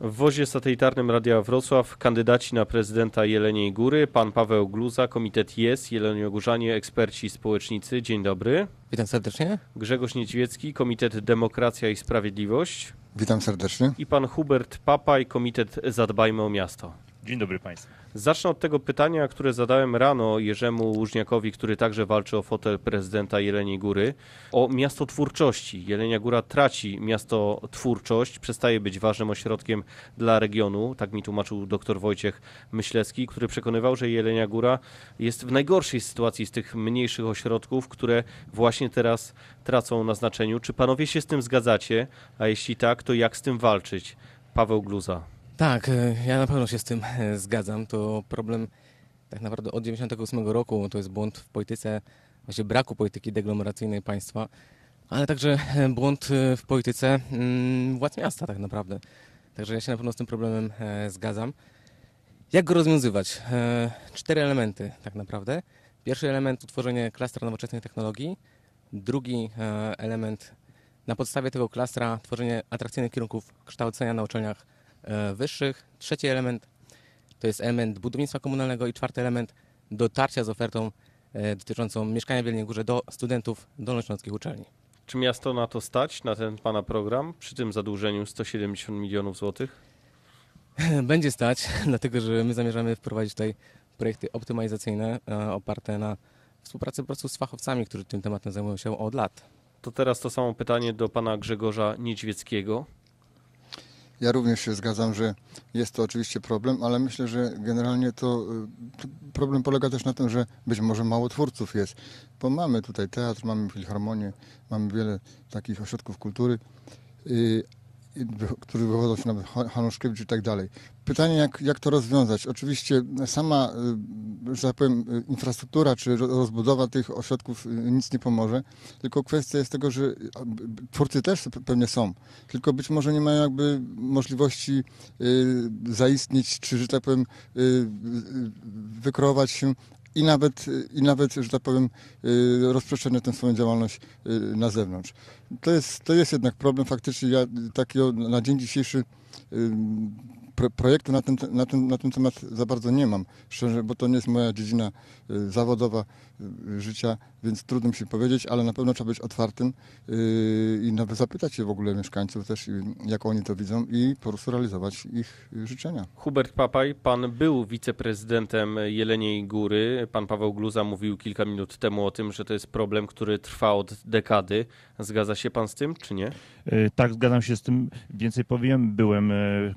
W wozie satelitarnym Radia Wrocław kandydaci na prezydenta Jeleniej Góry, pan Paweł Gluza, Komitet JES, Jeleniogórzanie, eksperci społecznicy. Dzień dobry. Witam serdecznie. Grzegorz Niedźwiecki, Komitet Demokracja i Sprawiedliwość. Witam serdecznie. I pan Hubert Papaj, Komitet Zadbajmy o Miasto. Dzień dobry Państwu. Zacznę od tego pytania, które zadałem rano Jerzemu Łużniakowi, który także walczy o fotel prezydenta Jeleniej Góry, o miasto twórczości. Jelenia Góra traci miasto twórczość, przestaje być ważnym ośrodkiem dla regionu, tak mi tłumaczył dr Wojciech Myślecki, który przekonywał, że Jelenia Góra jest w najgorszej sytuacji z tych mniejszych ośrodków, które właśnie teraz tracą na znaczeniu. Czy panowie się z tym zgadzacie? A jeśli tak, to jak z tym walczyć? Paweł Gluza. Tak, e, ja na pewno się z tym e, zgadzam. To problem tak naprawdę od 98 roku. To jest błąd w polityce, właśnie braku polityki deglomeracyjnej państwa, ale także e, błąd w polityce mm, władz miasta tak naprawdę. Także ja się na pewno z tym problemem zgadzam. Jak go rozwiązywać? Cztery elementy tak naprawdę. Pierwszy element to tworzenie klastra nowoczesnej technologii. Drugi element na podstawie tego klastra tworzenie atrakcyjnych kierunków kształcenia na uczelniach wyższych. Trzeci element to jest element budownictwa komunalnego i czwarty element dotarcia z ofertą e, dotyczącą mieszkania w Wielkiej Górze do studentów dolnośląskich uczelni. Czy miasto na to stać, na ten Pana program, przy tym zadłużeniu 170 milionów złotych? Będzie stać, dlatego że my zamierzamy wprowadzić tutaj projekty optymalizacyjne e, oparte na współpracy po prostu z fachowcami, którzy tym tematem zajmują się od lat. To teraz to samo pytanie do Pana Grzegorza Niedźwieckiego. Ja również się zgadzam, że jest to oczywiście problem, ale myślę, że generalnie to, y, problem polega też na tym, że być może mało twórców jest, bo mamy tutaj teatr, mamy filharmonię, mamy wiele takich ośrodków kultury, y, które wychodzą się na Hanuszkiewicz i tak dalej. Pytanie, jak, jak to rozwiązać? Oczywiście sama, y, że tak powiem, y, infrastruktura czy rozbudowa tych ośrodków y, nic nie pomoże, tylko kwestia jest tego, że twórcy też pewnie są, tylko być może nie mają jakby możliwości zaistnieć, czy, że tak powiem, wykreować się i nawet, i nawet, że tak powiem, y, rozprzestrzenia tę swoją działalność y, na zewnątrz. To jest, to jest jednak problem faktycznie, ja takiego na dzień dzisiejszy projektu na ten, na, ten, na ten temat za bardzo nie mam, szczerze, bo to nie jest moja dziedzina y, zawodowa y, życia, więc trudno mi się powiedzieć, ale na pewno trzeba być otwartym y, i nawet zapytać się w ogóle mieszkańców też, jak oni to widzą i po prostu realizować ich życzenia. Hubert Papaj, pan był wiceprezydentem Jeleniej Góry. Pan Paweł Gluza mówił kilka minut temu o tym, że to jest problem, który trwa od dekady. Zgadza się pan z tym, czy nie? Tak, zgadzam się z tym. Więcej powiem, byłem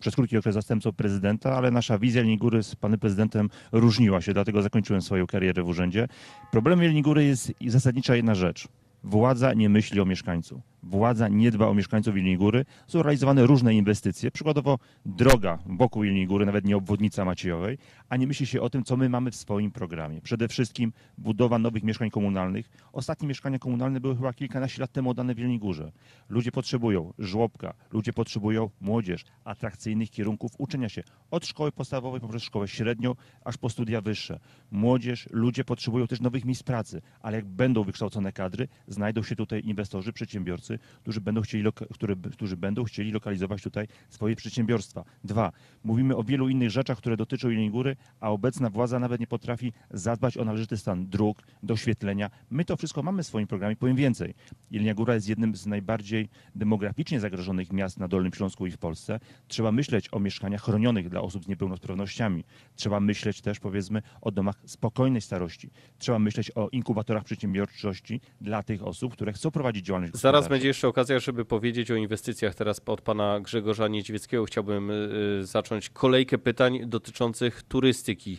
przez krótki okres zastępcą prezydenta, ale nasza wizja Góry z panem prezydentem różniła się, dlatego zakończyłem swoją karierę w urzędzie. Problemem Góry jest zasadnicza jedna rzecz. Władza nie myśli o mieszkańcu władza nie dba o mieszkańców Wilniej Góry. Są realizowane różne inwestycje, przykładowo droga wokół Wilniej Góry, nawet nie obwodnica Maciejowej, a nie myśli się o tym, co my mamy w swoim programie. Przede wszystkim budowa nowych mieszkań komunalnych. Ostatnie mieszkania komunalne były chyba kilkanaście lat temu oddane w Wielniej Górze. Ludzie potrzebują żłobka, ludzie potrzebują młodzież, atrakcyjnych kierunków uczenia się od szkoły podstawowej poprzez szkołę średnią, aż po studia wyższe. Młodzież, ludzie potrzebują też nowych miejsc pracy, ale jak będą wykształcone kadry, znajdą się tutaj inwestorzy, przedsiębiorcy, którzy będą chcieli, którzy, którzy będą chcieli lokalizować tutaj swoje przedsiębiorstwa. Dwa, mówimy o wielu innych rzeczach, które dotyczą Jeleniej Góry, a obecna władza nawet nie potrafi zadbać o należyty stan dróg, doświetlenia. My to wszystko mamy w swoim programie, powiem więcej. Jelenia Góra jest jednym z najbardziej demograficznie zagrożonych miast na Dolnym Śląsku i w Polsce. Trzeba myśleć o mieszkaniach chronionych dla osób z niepełnosprawnościami. Trzeba myśleć też, powiedzmy, o domach spokojnej starości. Trzeba myśleć o inkubatorach przedsiębiorczości dla tych osób, które chcą prowadzić działalność Zaraz będzie jeszcze okazja, żeby powiedzieć o inwestycjach. Teraz od pana Grzegorza Niedźwieckiego chciałbym y, y, zacząć kolejkę pytań dotyczących turystyki.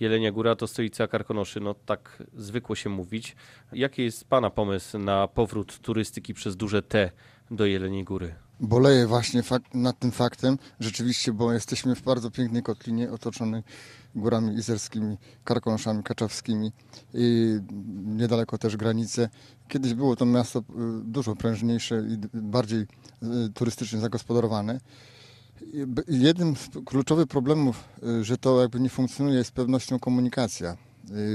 Jelenia Góra to stolica Karkonoszy, no tak zwykło się mówić. Jaki jest pana pomysł na powrót turystyki przez duże T do Jeleniej Góry? Boleję właśnie nad tym faktem, rzeczywiście, bo jesteśmy w bardzo pięknej kotlinie otoczonej górami izerskimi, karkonoszami kaczawskimi i niedaleko też granice. Kiedyś było to miasto y, dużo prężniejsze i bardziej y, turystycznie zagospodarowane. Jednym z kluczowych problemów, y, że to jakby nie funkcjonuje, jest z pewnością komunikacja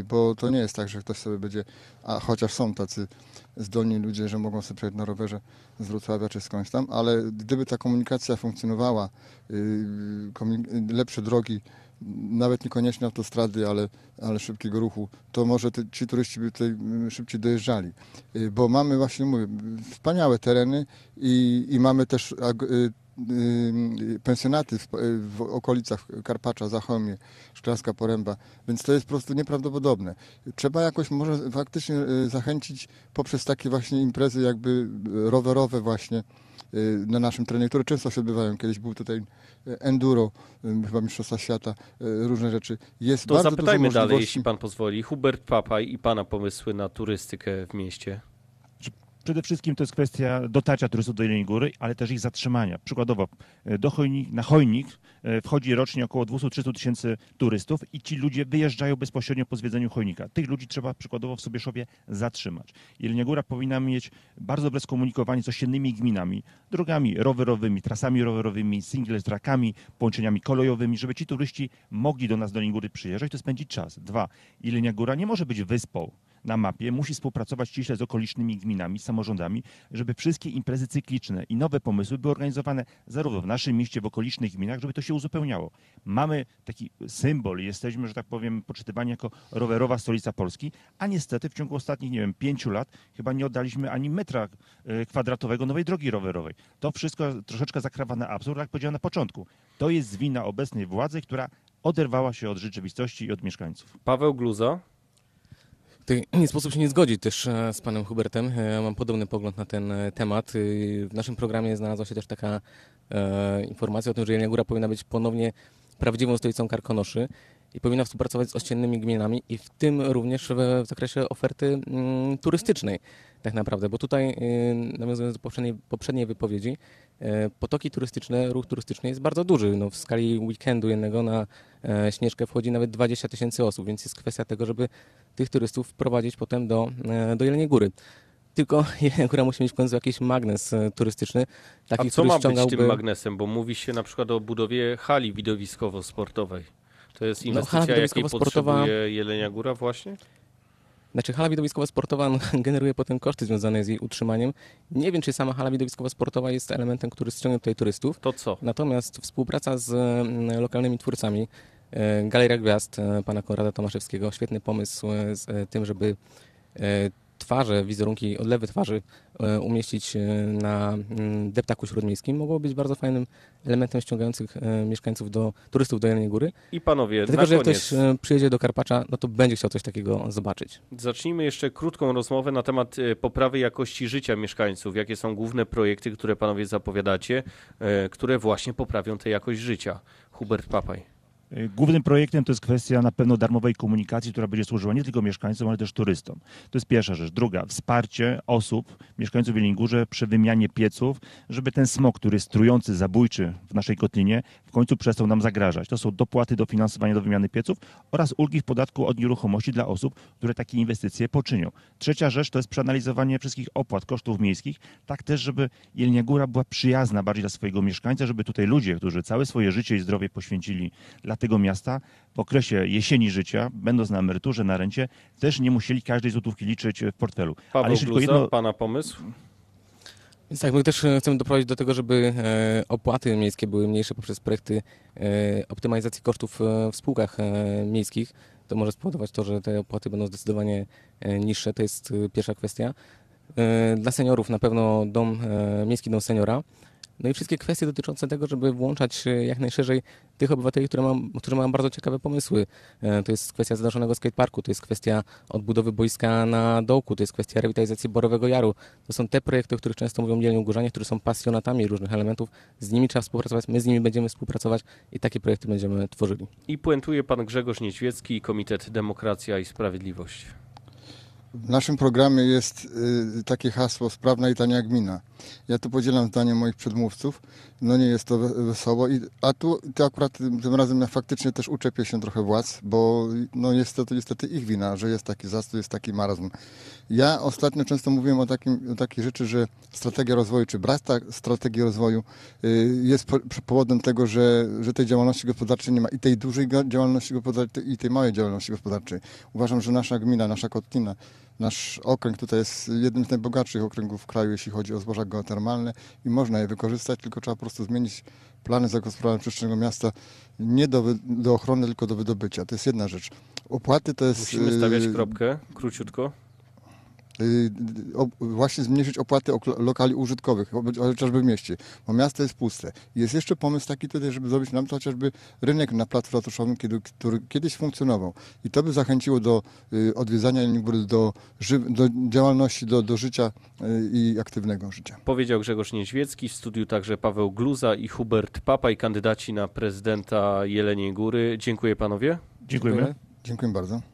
bo to nie jest tak, że ktoś sobie będzie, a chociaż są tacy zdolni ludzie, że mogą sobie przejechać na rowerze z Wrocławia czy skądś tam, ale gdyby ta komunikacja funkcjonowała, y, lepsze drogi, nawet niekoniecznie autostrady, ale, ale szybkiego ruchu, to może te, ci turyści by tutaj mm, szybciej dojeżdżali. Y, Bo mamy właśnie, mówię, wspaniałe tereny i, i mamy też y, y, pensjonaty w, w okolicach Karpacza, Zachomie, Szklarska Poręba, więc to jest po prostu nieprawdopodobne. Trzeba jakoś może faktycznie y, zachęcić poprzez takie właśnie imprezy jakby rowerowe właśnie y, na naszym terenie, które często się odbywają. Kiedyś był tutaj y, enduro, y, chyba Mistrzostwa Świata, y, różne rzeczy. Jest To bardzo zapytajmy dużo dalej, jeśli pan pozwoli. Hubert Papaj i pana pomysły na turystykę w mieście. Przede wszystkim to jest kwestia dotarcia turystów do Jeleniej Góry, ale też ich zatrzymania. Przykładowo e, do chojnik, na Chojnik e, wchodzi rocznie około 200-300 tysięcy turystów i ci ludzie wyjeżdżają bezpośrednio po zwiedzeniu Chojnika. Tych ludzi trzeba przykładowo w Sobieszowie zatrzymać. Jelenia Góra powinna mieć bardzo dobre skomunikowanie z osiennymi gminami, drogami rowerowymi, trasami rowerowymi, single trackami, połączeniami kolejowymi, żeby ci turyści mogli do nas do Jeleniej Góry przyjeżdżać, to spędzić czas. Dwa, Jelenia Góra nie może być wyspą na mapie, musi współpracować ściśle z okolicznymi gminami, samorządami, żeby wszystkie imprezy cykliczne i nowe pomysły były organizowane zarówno w naszym mieście, w okolicznych gminach, żeby to się uzupełniało. Mamy taki symbol, jesteśmy, że tak powiem, poczytywani jako rowerowa stolica Polski, a niestety w ciągu ostatnich, nie wiem, pięciu lat chyba nie oddaliśmy ani metra e, kwadratowego nowej drogi rowerowej. To wszystko troszeczkę zakrawa na absurd, jak powiedziałem na początku. To jest wina obecnej władzy, która oderwała się od rzeczywistości i od mieszkańców. Paweł Gluza. Nie sposób się nie zgodzić też e, z panem Hubertem. E, Mam podobny pogląd na ten e, temat. W naszym programie znalazła się też taka informacja o tym, że Jelenia Góra powinna być ponownie prawdziwą stolicą Karkonoszy i powinna współpracować z ościennymi gminami i w tym również w, w zakresie oferty mm, turystycznej tak naprawdę, bo tutaj y, nawiązując do poprzedniej, poprzedniej wypowiedzi, e, potoki turystyczne, ruch turystyczny jest bardzo duży. No, w skali weekendu jednego na e, Śnieżkę wchodzi nawet 20 tysięcy osób, więc jest kwestia tego, żeby tych turystów wprowadzić potem do, e, do Jeleniej Góry. Tylko Jelenia Góra musi mieć w końcu jakiś magnes e, turystyczny, A taki, co który ma być ściągałby... tym magnesem? Bo mówi się na przykład o budowie hali widowiskowo-sportowej. To jest No, inwestycja, jakiej widowiskowo-sportowa- potrzebuje Jelenia Góra właśnie? Znaczy hala widowiskowo-sportowa no, generuje potem koszty związane z jej utrzymaniem. Nie wiem, czy sama hala widowiskowo-sportowa jest elementem, który ściągnie tutaj turystów. To co? Natomiast współpraca z mm, lokalnymi twórcami, e, Galeria Gwiazd e, pana Konrada Tomaszewskiego, świetny pomysł e, z tym, żeby twarze, wizerunki, odlewy twarzy e, umieścić e, na mm, deptaku śródmiejskim, mogło być bardzo fajnym elementem ściągających e, mieszkańców do turystów do Jeleniej Góry. I panowie, Dlatego, na że jak koniec. ktoś e, przyjedzie do Karpacza, no to będzie chciał coś takiego zobaczyć. Zacznijmy jeszcze krótką rozmowę na temat poprawy jakości życia mieszkańców. Jakie są główne projekty, które panowie zapowiadacie, które właśnie poprawią tę jakość życia? Hubert Papaj. Y, Głównym projektem to jest kwestia na pewno darmowej komunikacji, która będzie służyła nie tylko mieszkańcom, ale też turystom. To jest pierwsza rzecz. Druga, wsparcie osób, mieszkańców w przy wymianie pieców, żeby ten smog, który jest trujący, zabójczy w naszej kotlinie, w końcu przestał nam zagrażać. To są dopłaty dofinansowania do wymiany pieców oraz ulgi w podatku od nieruchomości dla osób, które takie inwestycje poczynią. Trzecia rzecz to jest przeanalizowanie wszystkich opłat, kosztów miejskich, tak też, żeby Jelenia Góra była przyjazna bardziej dla swojego mieszkańca, żeby tutaj ludzie, którzy całe swoje życie i zdrowie poświęcili dla tego miasta, w okresie jesieni życia, będąc na emeryturze, na rencie, też nie musieli każdej złotówki liczyć w portfelu. Paweł tylko Gluza, jedno- pana pomysł? Więc tak, my też e, chcemy doprowadzić do tego, żeby e, opłaty miejskie były mniejsze poprzez projekty e, optymalizacji kosztów w spółkach miejskich. To może spowodować to, że te opłaty będą zdecydowanie niższe. To jest pierwsza kwestia. Dla seniorów na pewno dom, miejski dom seniora. No i wszystkie kwestie dotyczące tego, żeby włączać e, jak najszerzej tych obywateli, które mam, którzy mają bardzo ciekawe pomysły. E, To jest kwestia zadaszonego skateparku, to jest kwestia odbudowy boiska na dołku, to jest kwestia rewitalizacji Borowego Jaru. To są te projekty, o których często mówią Jeleniu Górzanie, którzy są pasjonatami różnych elementów. Z nimi trzeba współpracować, my z nimi będziemy współpracować i takie projekty będziemy tworzyli. I puentuje pan Grzegorz Niedźwiecki, Komitet Demokracja i Sprawiedliwość. W naszym programie jest y, takie hasło sprawna i tania gmina. Ja tu podzielam zdanie moich przedmówców. No nie jest to we- wesoło. I, a tu to akurat tym, razem ja faktycznie też uczepię się trochę władz, bo no jest to, to niestety ich wina, że jest taki zastój, jest taki marazm. Ja ostatnio często mówiłem o, takim, o takiej rzeczy, że strategia rozwoju, czy brak strategii rozwoju y, jest po, powodem tego, że, że tej działalności gospodarczej nie ma i tej dużej działalności gospodarczej i tej małej działalności gospodarczej. Uważam, że nasza gmina, nasza Kotlina, nasz okręg tutaj jest jednym z najbogatszych okręgów w kraju, jeśli chodzi o zboża geotermalne i można je wykorzystać, tylko trzeba po prostu zmienić plany zagospodarowania przestrzennego miasta nie do, do ochrony, tylko do wydobycia. To jest jedna rzecz. Opłaty to jest... Musimy stawiać y, kropkę, króciutko. Y, właśnie zmniejszyć opłaty ok- lokali użytkowych, chociażby w mieście, bo miasto jest puste. Jest jeszcze pomysł taki tutaj, żeby zrobić nam to chociażby rynek na placu ratuszowym, kiedy, który kiedyś funkcjonował. I to by zachęciło do y, odwiedzania Góry, do, do działalności, do, do życia y, i aktywnego życia. Powiedział Grzegorz Niedźwiecki, w studiu także Paweł Gluza i Hubert Papaj, kandydaci na prezydenta Jeleniej Góry. Dziękuję panowie. Dziękujemy. Dziękuję bardzo.